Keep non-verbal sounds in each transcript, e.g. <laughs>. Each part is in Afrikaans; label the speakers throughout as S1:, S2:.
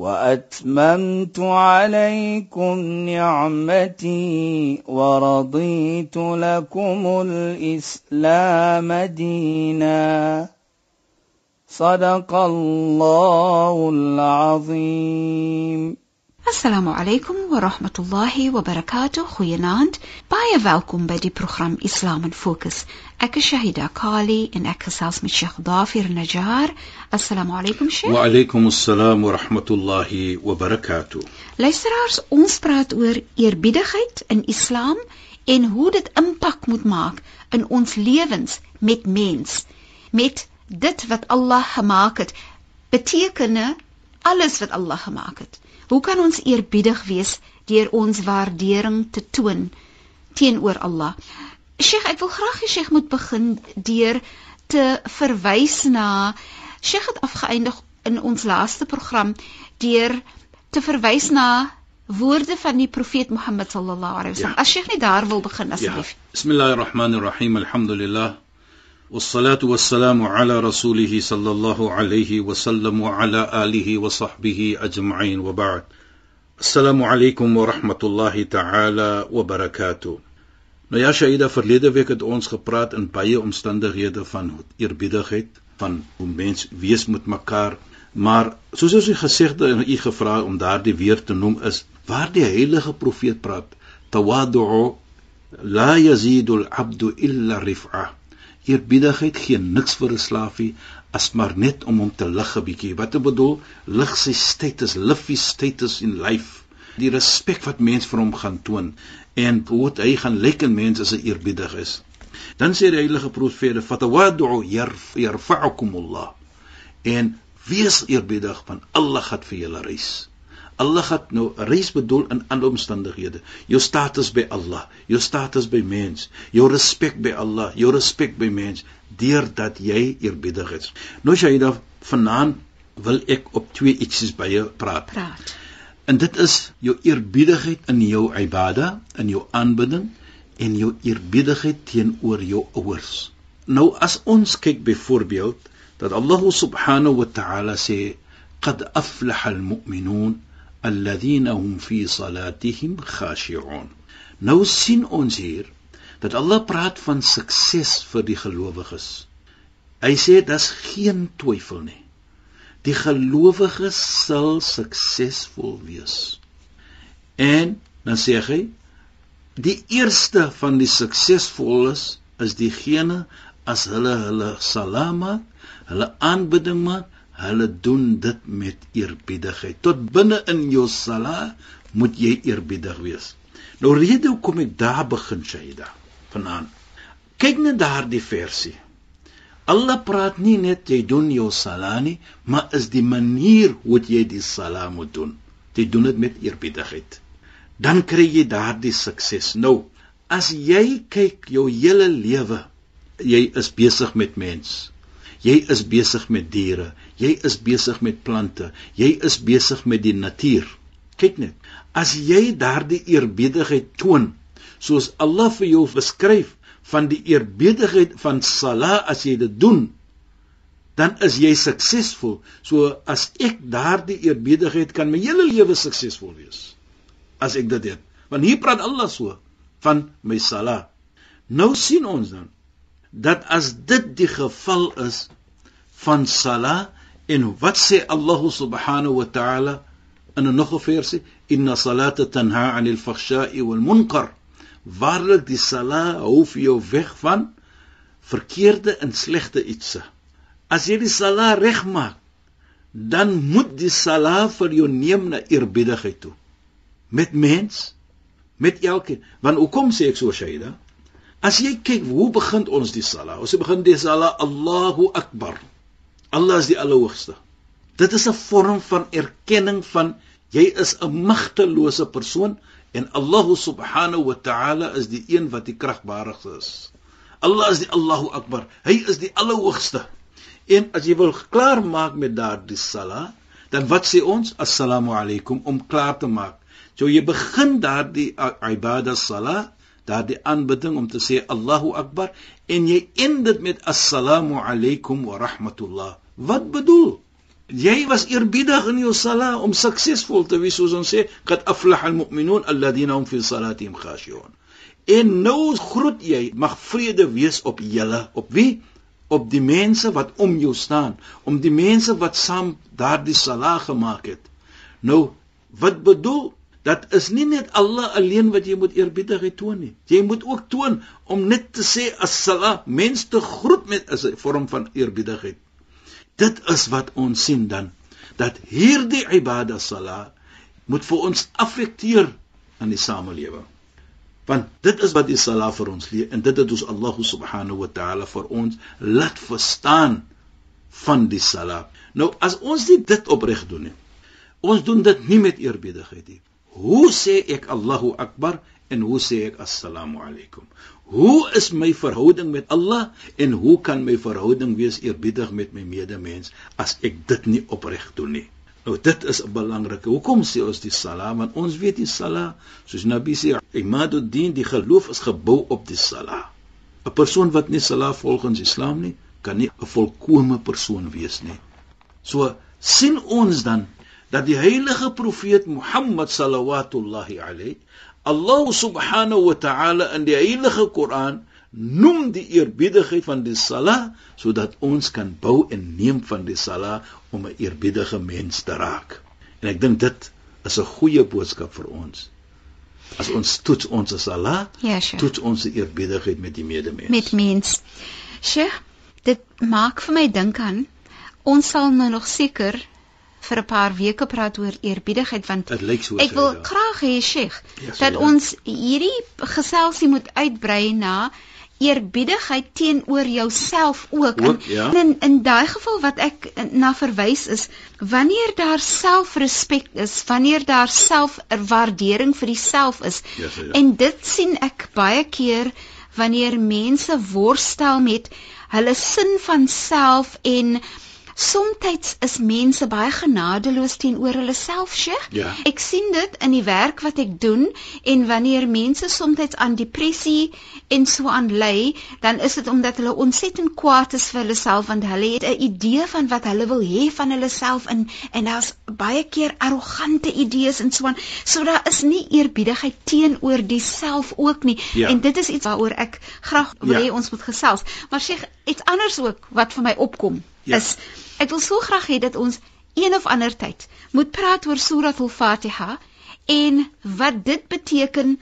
S1: وأتممت عليكم نعمتي ورضيت لكم الإسلام دينا. صدق الله العظيم.
S2: السلام عليكم ورحمة الله وبركاته. خيانات بايا فالكم بدي برنامج إسلام فوكس Ek is Shahida Kali en ek gesels met Sheikh Dafir Najjar. Assalamu alaykum Sheikh.
S3: Wa alaykum assalam wa rahmatullahi wa barakatuh.
S2: Luisteraars, ons praat oor eerbiedigheid in Islam en hoe dit impak moet maak in ons lewens met mens, met dit wat Allah gemaak het. Betekene alles wat Allah gemaak het. Hoe kan ons eerbiedig wees deur ons waardering te toon teenoor Allah? Sheikh, ek wil graag hê Sheikh moet begin deur te verwys na Sheikh het afgeëindig in ons laaste program deur te verwys na woorde van die profeet Mohammed sallallahu alaihi wasallam. Ja. As Sheikh net daar wil begin asseblief.
S3: Ja. Bismillahirrahmanirrahim. Alhamdulillah. والصلاة والسلام على رسوله صلى الله عليه وسلم وعلى آله وصحبه أجمعين وبعد السلام عليكم ورحمة الله تعالى وبركاته Nou ja, Shaida, verlede week het ons gepraat in baie omstandighede van eerbiedigheid, van hoe mens wees met mekaar, maar soos ons gesê het en u gevra om daardie weer te noem is waar die heilige profeet praat, tawadu'u la yazidu al-'abdu illa rif'ah Eerbiedigheid gee niks vir 'n slaafie as maar net om hom te lig 'n bietjie. Wat ek bedoel, lig sy status, lift his status in life. Die respek wat mens vir hom gaan toon en hoe hy gaan lyk in mense as hy eerbiedig is. Dan sê die heilige profete: "Fatawadu yarfa'ukumullah." En wees eerbiedig want Allah gaan vir julle reis. Allah het nou reis bedoel in ander omstandighede. Jou status by Allah, jou status by mens, jou respek by Allah, jou respek by mens deurdat jy eerbiedig is. Nou Shaida, vanaand wil ek op twee ietsies by jou praat.
S2: Praat.
S3: En dit is jou eerbiedigheid in jou ibada, in jou aanbidding en jou eerbiedigheid teenoor jou ouers. Nou as ons kyk byvoorbeeld dat Allah subhanahu wa ta'ala sê qad aflaha al-mu'minun الذين هم في صلاتهم خاشعون nou sien ons hier dat Allah praat van sukses vir die gelowiges hy sê daar's geen twyfel nie die gelowiges sal suksesvol wees en dan sê hy die eerste van die suksesvoles is diegene as hulle hulle salama hulle aanbidding maak hulle doen dit met eerbiedigheid. Tot binne in jou sala moet jy eerbiedig wees. Nou rede hoekom ek daar begin Shaida vanaand. Kyk net daardie versie. Allah praat nie net jy doen jou sala nie, maar is die manier hoe jy die sala moet doen. Jy doen dit met eerbiedigheid. Dan kry jy daardie sukses. Nou, as jy kyk jou hele lewe, jy is besig met mens. Jy is besig met diere, jy is besig met plante, jy is besig met die natuur. Kyk net, as jy daardie eerbiedigheid toon, soos Allah vir jou beskryf van die eerbiedigheid van sala as jy dit doen, dan is jy suksesvol. So as ek daardie eerbiedigheid kan my hele lewe suksesvol wees. As ek dit het. Want hier praat Allah so van my sala. Nou sien ons dan dat as dit die geval is van sala en wat sê Allah subhanahu wa ta'ala in 'n nog 'n versie inna salata tanha 'anil fahsha'i wal munkar waarlik die sala hou vir jou weg van verkeerde en slegte ietsie as jy die sala regmaak dan moet die sala vir jou neem na eerbiedigheid toe met mens met elkeen want hoekom sê ek so shaida As jy kyk hoe begin ons die sala? Ons begin die sala Allahu Akbar. Allah is die Allerhoogste. Dit is 'n vorm van erkenning van Jy is 'n magtelose persoon en Allah subhanahu wa ta'ala is die een wat die kragbaarigste is. Allah is die Allahu Akbar. Hy is die Allerhoogste. En as jy wil klaar maak met daardie sala, dan wat sê ons? Assalamu alaykum om klaar te maak. So jy begin daardie ibadah sala, daardie aanbidding om te sê Allahu Akbar en jy eindig dit met assalamu alaykum wa rahmatullah. Wat bedoel? Jy was eerbiedig in jou sala om suksesvol te wees soos ons sê, qad aflaha almu'minun alladhina hum fi salatihim khashi'un. En nou groet jy, mag vrede wees op julle, op wie? Op die mense wat om jou staan, om die mense wat saam daardie sala gemaak het. Nou, wat bedoel? Dat is nie net Allah alleen wat jy moet eerbiedigheid toon nie. Jy moet ook toon om net te sê as-salam, mens te groet met 'n vorm van eerbiedigheid. Dit is wat ons sien dan dat hierdie ibadah salat moet vir ons affekteer in die samelewing. Want dit is wat die salat vir ons leer en dit het ons Allah subhanahu wa ta'ala vir ons laat verstaan van die salat. Nou as ons dit opreg doen nie. Ons doen dit nie met eerbiedigheid nie. Hoe sê ek Allahu Akbar en hoe sê ek assalamu alaykum? Hoe is my verhouding met Allah en hoe kan my verhouding wees eerbiedig met my medemens as ek dit nie opreg doen nie? Nou dit is 'n belangrike. Hoekom sê ons die sala? Want ons weet die sala, soos Nabi sê, imaduddin, die geloof is gebou op die sala. 'n Persoon wat nie sala volgens Islam nie, kan nie 'n volkomme persoon wees nie. So sien ons dan dat die heilige profeet Mohammed sallallahu alayhi Allah subhanahu wa ta'ala in die heilige Koran noem die eerbiedigheid van die sala sodat ons kan bou en neem van die sala om 'n eerbiedige mens te raak. En ek dink dit is 'n goeie boodskap vir ons. As ons toets ons sala,
S2: ja, sure.
S3: toets ons eerbiedigheid met die medemens.
S2: Met mens. Sheikh, dit maak vir my dink aan ons sal nou nog seker vir 'n paar weke praat oor eerbiedigheid want
S3: so
S2: ek wil graag hê Sheikh ja, dat ja. ons hierdie geselsie moet uitbrei na eerbiedigheid teenoor jouself ook.
S3: ook ja.
S2: In in daai geval wat ek na verwys is, wanneer daar selfrespek is, wanneer daar selfwaardering vir jouself is.
S3: Ja, ja.
S2: En dit sien ek baie keer wanneer mense worstel met hulle sin van self en Somstyds is mense baie genadeloos teenoor hulle self, Sheikh.
S3: Ja.
S2: Ek sien dit in die werk wat ek doen en wanneer mense somstyds aan depressie en so aan ly, dan is dit omdat hulle ontsettend kwaad is vir hulle self want hulle het 'n idee van wat hulle wil hê van hulle self en en daar's baie keer arrogante idees en so aan. So daar is nie eerbiedigheid teenoor die self ook nie.
S3: Ja.
S2: En dit is iets waaroor ek graag wil hê
S3: Ja.
S2: ons moet gesels. Maar Sheikh, iets anders ook wat vir my opkom
S3: Ja.
S2: is ek wil so graag hê dat ons een of ander tyd moet praat oor Surah Al-Fatiha en wat dit beteken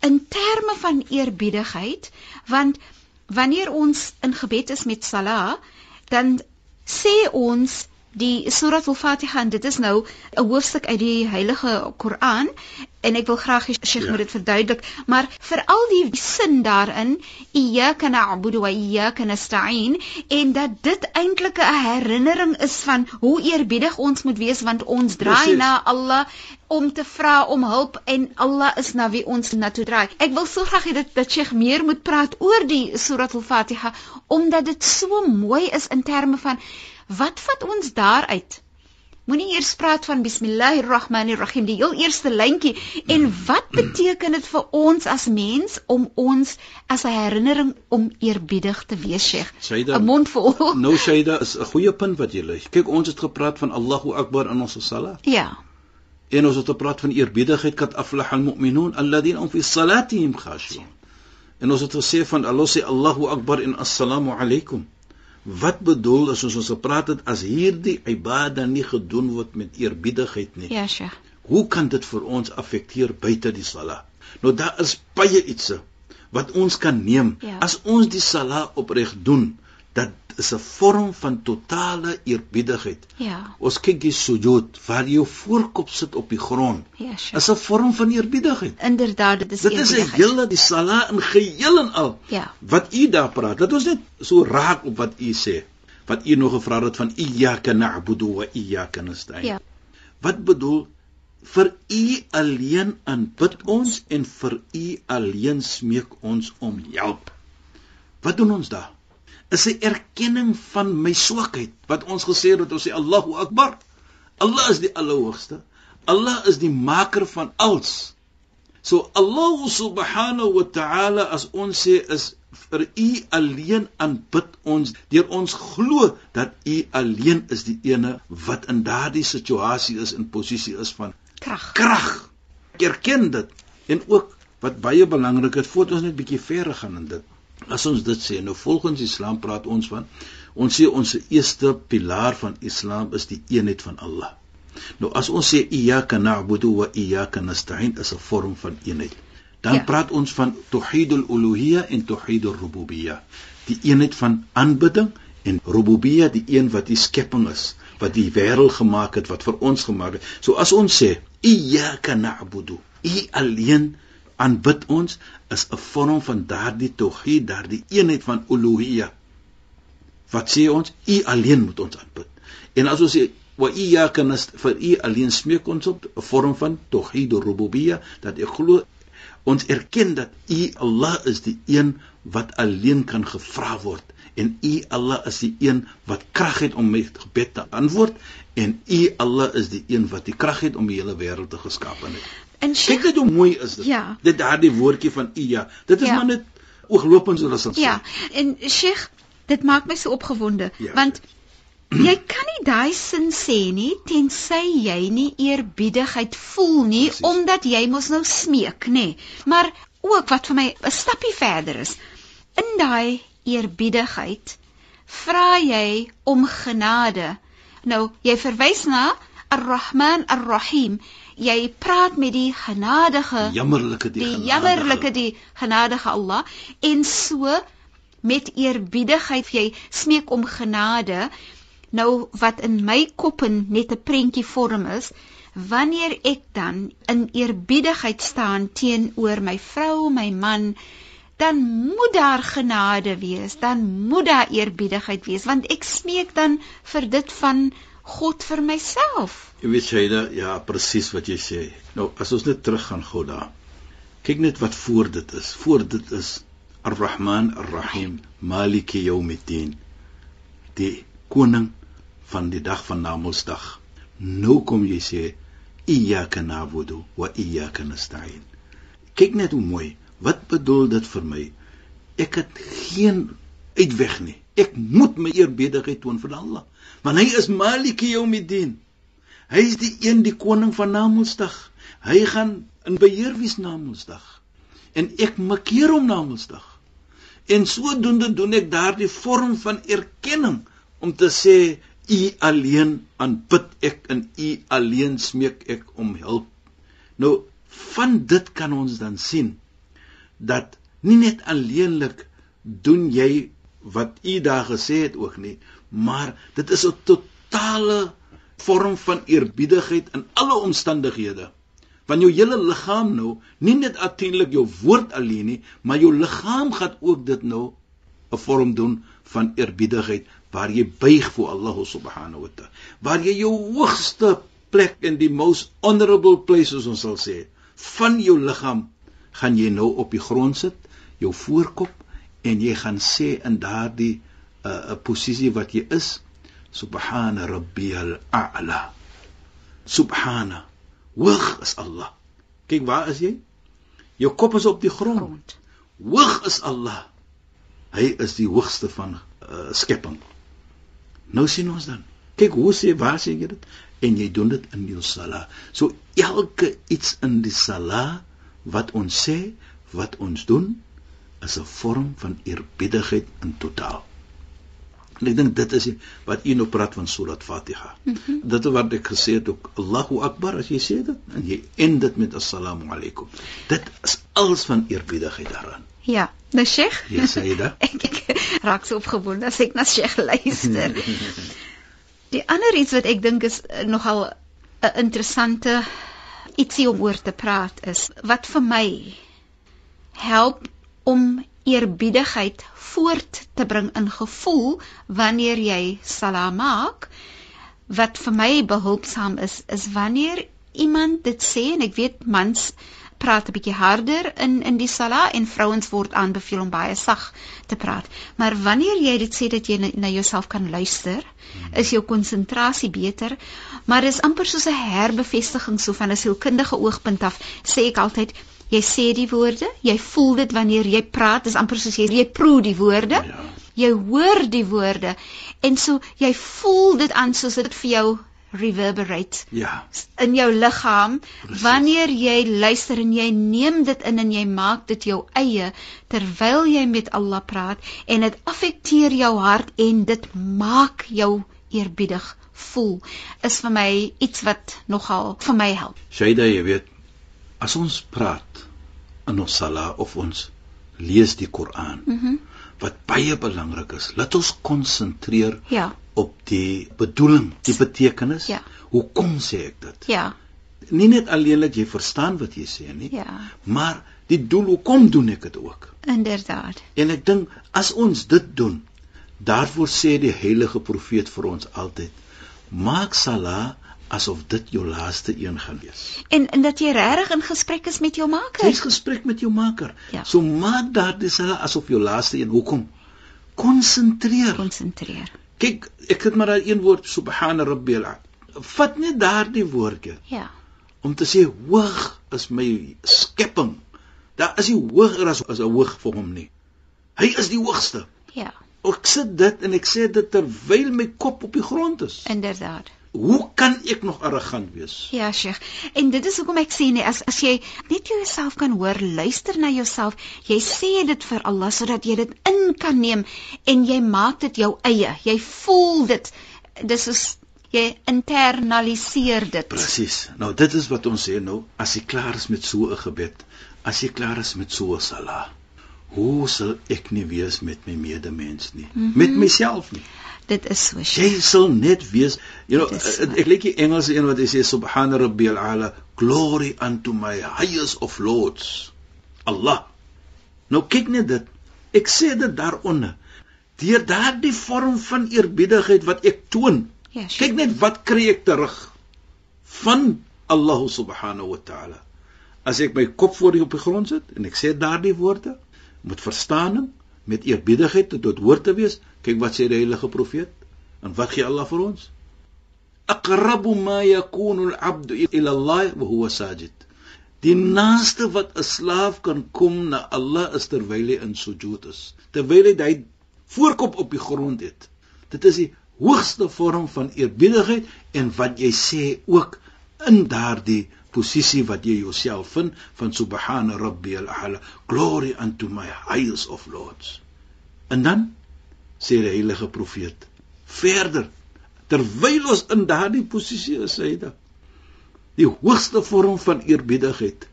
S2: in terme van eerbiedigheid want wanneer ons in gebed is met salat dan sê ons die Surah Al-Fatiha dit is nou 'n hoofstuk uit die Heilige Koran en ek wil graag hê Sheikh
S3: Ja.
S2: moet dit verduidelik maar veral die sin daarin iyyaka na'budu wa iyyaka nasta'in en dat dit eintlik 'n herinnering is van hoe eerbiedig ons moet wees want ons draai
S3: Precies.
S2: na Allah om te vra om hulp en Allah is na wie ons na toe draai. Ek wil so graag hê dat dat Sheikh meer moet praat oor die Surah Al-Fatiha omdat dit so mooi is in terme van wat vat ons daaruit? Moenie eers praat van bismillahirrahmanirrahim die heel eerste lyntjie en wat beteken dit vir ons as mens om ons as 'n herinnering om eerbiedig te wees Sheikh?
S3: Saida,
S2: 'n Mond vol. <laughs>
S3: Nou Shaida is 'n goeie punt wat jy lê. Kyk, ons het gepraat van Allahu Akbar in ons salat.
S2: Ja.
S3: En ons het gepraat van eerbiedigheid kat aflah almu'minun alladhina hum fi salatihim khashi'un. En ons het gesê van Allah sê Allahu Akbar en assalamu alaykum. Wat bedoel as ons ons gepraat het as hierdie ibada nie gedoen word met eerbiedigheid nie?
S2: Ja, Sheikh.
S3: Hoe kan dit vir ons affekteer buite die sala? Nou daar is baie ietsie wat ons kan neem
S2: Ja.
S3: as ons die sala opreg doen. Dat is 'n vorm van totale eerbiedigheid.
S2: Ja.
S3: Ons kyk die sujud waar jou voorkop sit op die grond.
S2: Ja, Sheikh.
S3: Is 'n vorm van eerbiedigheid.
S2: Inderdaad, dit is
S3: Dit is 'n hele die sala in geheel en al.
S2: Ja.
S3: Wat u daar praat, dat ons net so raak op wat u sê. Wat u nog gevra het van iyyaka na'budu wa iyyaka nasta'in.
S2: Ja.
S3: Wat bedoel vir u alleen aanbid ons en vir u alleen smeek ons om hulp. Wat doen ons daar? Is 'n erkenning van my swakheid wat ons gesê het dat ons sê Allahu Akbar. Allah is die Allerhoogste. Allah is die maker van alles. So Allah subhanahu wa ta'ala as ons sê is vir u alleen aanbid ons deur ons glo dat u alleen is die ene wat in daardie situasie is in posisie is van
S2: krag
S3: krag erken dit en ook wat baie belangrik is voordat ons net bietjie verder gaan in dit as ons dit sê nou volgens Islam praat ons van ons sê ons eerste pilaar van Islam is die eenheid van Allah. Nou as ons sê iyyaka na'budu wa iyyaka nasta'in is 'n vorm van eenheid. Dan ja. praat ons van tauhidul uluhiyya en tauhidul rububiyya. Die eenheid van aanbidding en rububiyya die een wat die skepping is wat die wêreld gemaak het wat vir ons gemaak het. So as ons sê iyyaka na'budu u alleen aanbid ons is 'n vorm van daardie tauhid daardie eenheid van uluhiyya wat sê ons u alleen moet ons aanbid en as ons sê wa iyyaka nas vir u alleen smeek ons op 'n vorm van tauhid rububiyya dat ek glo Ons erken dat U Allah is die een wat alleen kan gevra word en U Allah is die een wat krag het om met gebed te antwoord en U Allah is die een wat die krag het om die hele wêreld te geskaap het.
S2: En
S3: kyk dit hoe mooi is dit.
S2: Ja.
S3: Dit daardie woordjie van ja. Dit is ja. maar net ooglopend soos ons sê.
S2: Ja. En Sheikh, dit maak my so opgewonde ja, want ja <clears throat> jy kan nie daai sin sê nie tensy jy nie eerbiedigheid voel nie Precies. omdat jy mos nou smeek nê maar ook wat vir my 'n stappie verder is in daai eerbiedigheid vra jy om genade nou jy verwys na Ar-Rahman Ar-Rahim. Jy praat met die genadige
S3: jammerlike die,
S2: die jammerlike die genadige Allah. En so met eerbiedigheid jy smeek om genade. Nou wat in my kop net 'n prentjie vorm is, wanneer ek dan in eerbiedigheid staan teenoor my vrou, my man, dan moet daar genade wees, dan moet daar eerbiedigheid wees, want ek smeek dan vir dit van God vir myself.
S3: Jy weet jy da, ja, presies wat jy sê. Nou as ons net terug gaan gou daar. Kyk net wat voor dit is. Voor dit is Ar-Rahman Ar-Rahim, Maliki Yawmiddin. Die koning van die dag van Namedsdag. Nou kom jy sê iyyaka na'budu wa iyyaka nasta'in. Kyk net hoe mooi. Wat bedoel dit vir my? Ek het geen uitweg nie. Ek moet my eerbiedigheid toon vir Allah. Want hy is Maliki Yawmiddin. Hy is die een die koning van Namedsdag. Hy gaan in beheer wees Namedsdag. En ek makkeer hom Namedsdag. En sodoende doen ek daardie vorm van erkenning om te sê U alleen aanbid ek en U alleen smeek ek om hulp. Nou van dit kan ons dan sien dat nie net alleenlik doen jy wat U daar gesê het ook nie, maar dit is 'n totale vorm van eerbiedigheid in alle omstandighede. Want jou hele liggaam nou, nie net natuurlik jou woord alleen nie, maar jou liggaam gaan ook dit nou 'n vorm doen van eerbiedigheid waar jy buig voor Allah subhanahu wa ta'ala waar jy jou hoogste plek in die most honorable place soos ons sal sê van jou liggaam gaan jy nou op die grond sit jou voorkop en jy gaan sê in daardie 'n uh, uh, posisie wat jy is subhana rabbiyal a'la. Subhana. Hoog is Allah. Kyk waar is jy? Jou kop is op die grond. Hoog is Allah. Hy is die hoogste van uh, skepping. Nou sien ons dan. Kyk hoe sê waar sê jy dit? En jy doen dit in jou sala. So elke iets in die sala wat ons sê, wat ons doen, is 'n vorm van eerbiedigheid in totaal. En ek dink dit is wat u nou praat van Surat Fatiha. Mm -hmm. Dit wat ek gesê het ook Allahu Akbar as jy sê dit en jy end dit met assalamu alaykum. Dit is alles van eerbiedigheid daaraan.
S2: Ja, nou Sheikh.
S3: Ja, Saida. <laughs>
S2: ek, ek raak so opgewonde as ek na Sheikh luister. <laughs> Die ander iets wat ek dink is uh, nogal 'n interessante ietsie om oor te praat is wat vir my help om eerbiedigheid voort te bring in gevoel wanneer jy salaam maak wat vir my behulpsaam is is wanneer iemand dit sê en ek weet mans praat 'n bietjie harder in in die sala en vrouens word aanbeveel om baie sag te praat. Maar wanneer jy dit sê dat jy na, na jouself kan luister, is jou konsentrasie beter. Maar dis amper soos 'n herbevestiging so van 'n sielkundige oogpunt af, sê ek altyd Jy sê die woorde, jy voel dit wanneer jy praat, dis amper soos jy jy proe die woorde. Ja. Jy hoor die woorde en so jy voel dit aan soos dit vir jou reverberate.
S3: Ja.
S2: In jou liggaam Precies. wanneer jy luister en jy neem dit in en jy maak dit jou eie terwyl jy met Allah praat en dit affekteer jou hart en dit maak jou eerbiedig voel is vir my iets wat nogal vir my help.
S3: Shaida, jy weet as ons praat in ons sala of ons lees die Koran mm -hmm. wat baie belangrik is laat ons konsentreer
S2: ja.
S3: op die bedoeling die betekenis.
S2: Ja.
S3: Hoekom sê ek dit?
S2: Ja.
S3: Nie net alleenlik jy verstaan wat jy sê nie
S2: ja.
S3: maar die doel hoekom doen ek dit ook?
S2: Inderdaad.
S3: En ek dink as ons dit doen daarvoor sê die heilige profeet vir ons altyd maak sala asof dit jou laaste een gaan wees.
S2: En en dat jy regtig in gesprek is met jou maker.
S3: Jy's gesprek met jou maker.
S2: Ja.
S3: So maak daardie sala asof jou laaste een. Hoekom? Konsentreer.
S2: Konsentreer.
S3: Kyk, ek het maar daai een woord subhana rabbil a. Vat net daardie woordjie.
S2: Ja.
S3: Om te sê hoog is my skepping. Daar is nie hoër as as 'n hoog vir hom nie. Hy is die hoogste.
S2: Ja.
S3: Ek sit dit en ek sê dit terwyl my kop op die grond is.
S2: Inderdaad.
S3: Hoe kan ek nog arrogant wees?
S2: Ja, Sheikh. En dit is hoekom ek sê nee, as as jy net jouself kan hoor, luister na jouself, jy sê dit vir Allah sodat jy dit in kan neem en jy maak dit jou eie. Jy voel dit. Dis is jy internaliseer dit.
S3: Presies. Nou dit is wat ons sê nou, as jy klaar is met so 'n gebed, as jy klaar is met so 'n salat, hoe sal ek nie wees met my medemens nie, mm -hmm. met myself nie?
S2: Dit is so.
S3: Jy sal net wees, you know, ek leek die Engelse een wat hy sê subhana rabbil ala, glory unto my highest of lords. Allah. Nou kyk net dit. Ek sê dit daaronder. Deur daardie vorm van eerbiedigheid wat ek toon.
S2: Ja,
S3: kyk net wat kry ek terug van Allah subhanahu wa ta'ala. As ek my kop voor die op die grond sit en ek sê daardie woorde, moet verstaan hom met eerbiedigheid tot hoor te wees. Kyk wat sê die heilige profeet. En wat gee Allah vir ons? Aqrabu ma yakunu al-'abdu ila Allah wa huwa sajid. Die naaste wat 'n slaaf kan kom na Allah is terwyl hy in sujud is. Terwyl hy hy voorkop op die grond het. Dit is die hoogste vorm van eerbiedigheid en wat jy sê ook in daardie posisie wat jy jouself vind van subhana rabbiyal a'la glory unto my highest of lords en dan sê die heilige profeet verder terwyl ons in daardie posisie is hy da die hoogste vorm van eerbiedigheid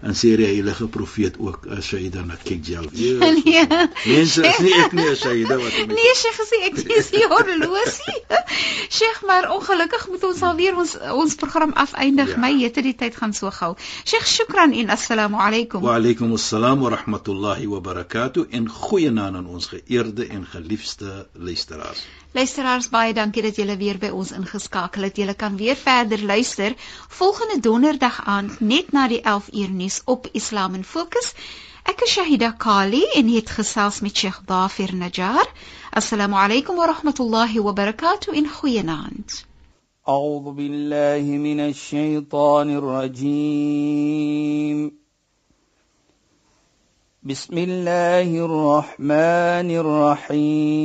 S3: en sê die heilige profeet ook as jy dan na jy
S2: nee.
S3: Mense is nie ek nie as jy dan wat <laughs>
S2: nee sy gesê ek is die horlosie. <laughs> Sheikh maar ongelukkig moet ons alweer ons ons program afeindig. Ja. my jette die tyd gaan so gou. Sheikh shukran en assalamu alaykum.
S3: Wa alaykum assalam wa rahmatullahi wa barakatuh. En goeienaand aan ons geëerde en geliefde luisteraars.
S2: Luisteraars baie dankie dat julle weer by ons ingeskakel het. Julle kan weer verder luister volgende donderdag aand net na die 11 uur nuus op Islam in Fokus. Ek is Shahida Kali en het gesels met Sheikh Dafir Najjar. Assalamu alaykum wa rahmatullahi wa barakatuh in goeienaand.
S1: أعوذ بالله من الشيطان الرجيم بسم الله الرحمن الرحيم